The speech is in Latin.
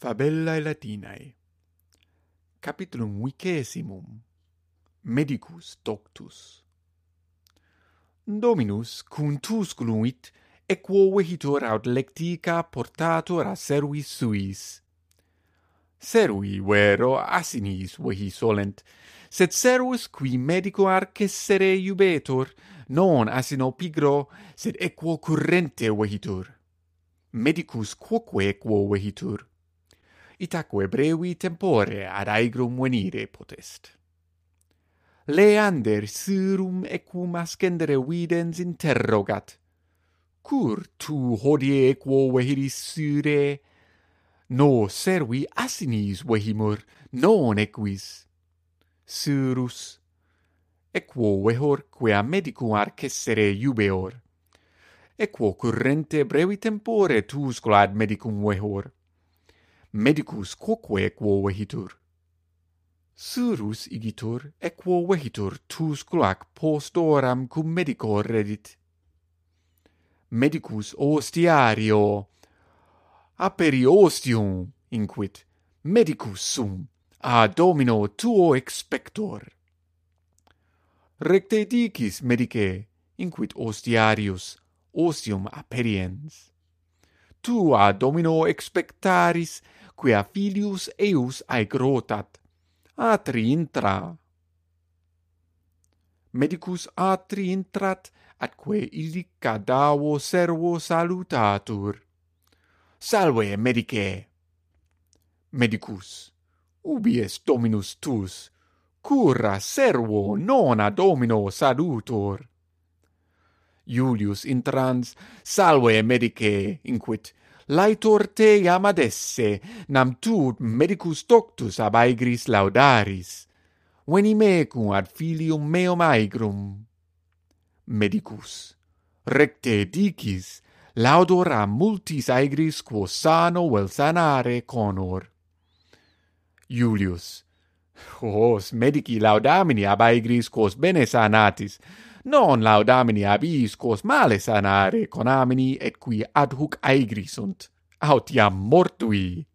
Fabellae Latinae Capitulum vicesimum. Medicus doctus. Dominus cum tusculum equo vehitor aut lectica portator a servis suis. Servi vero asinis vehi solent sed servus qui medico arcessere iubetor non asino pigro sed equo currente vehitur. Medicus quoque equo vehitur itaque brevi tempore ad aegrum venire potest. Leander sirum equum ascendere videns interrogat. Cur tu hodie equo vehiris sire? No servi asinis vehimur, non equis. Sirus, equo vehor quea medicum arcessere iubeor. Equo currente brevi tempore tuscula ad medicum vehor medicus quoque quo vehitur. Surus igitur, equo vehitur tus culac post oram cum medico redit. Medicus ostiario, aperi ostium, inquit, medicus sum, a domino tuo expector. Recte dicis medice, inquit ostiarius, ostium aperiens tua domino expectaris, quia filius eius aegrotat. Atri intra. Medicus atri intrat, atque illi cadavo servo salutatur. Salve, medice! Medicus, ubi est dominus tus? Cura servo nona domino salutor. Iulius intrans, salve medice, inquit, laetor te iam adesse, nam tu medicus doctus ab aegris laudaris. Veni mecum ad filium meum aegrum. Medicus, recte dicis, laudor a multis aegris quo sano vel sanare conor. Iulius, Hos medici laudamini ab aegris quos bene sanatis, non laudamini abis quos male sanare conamini et qui ad hoc aegri sunt. Autiam mortui.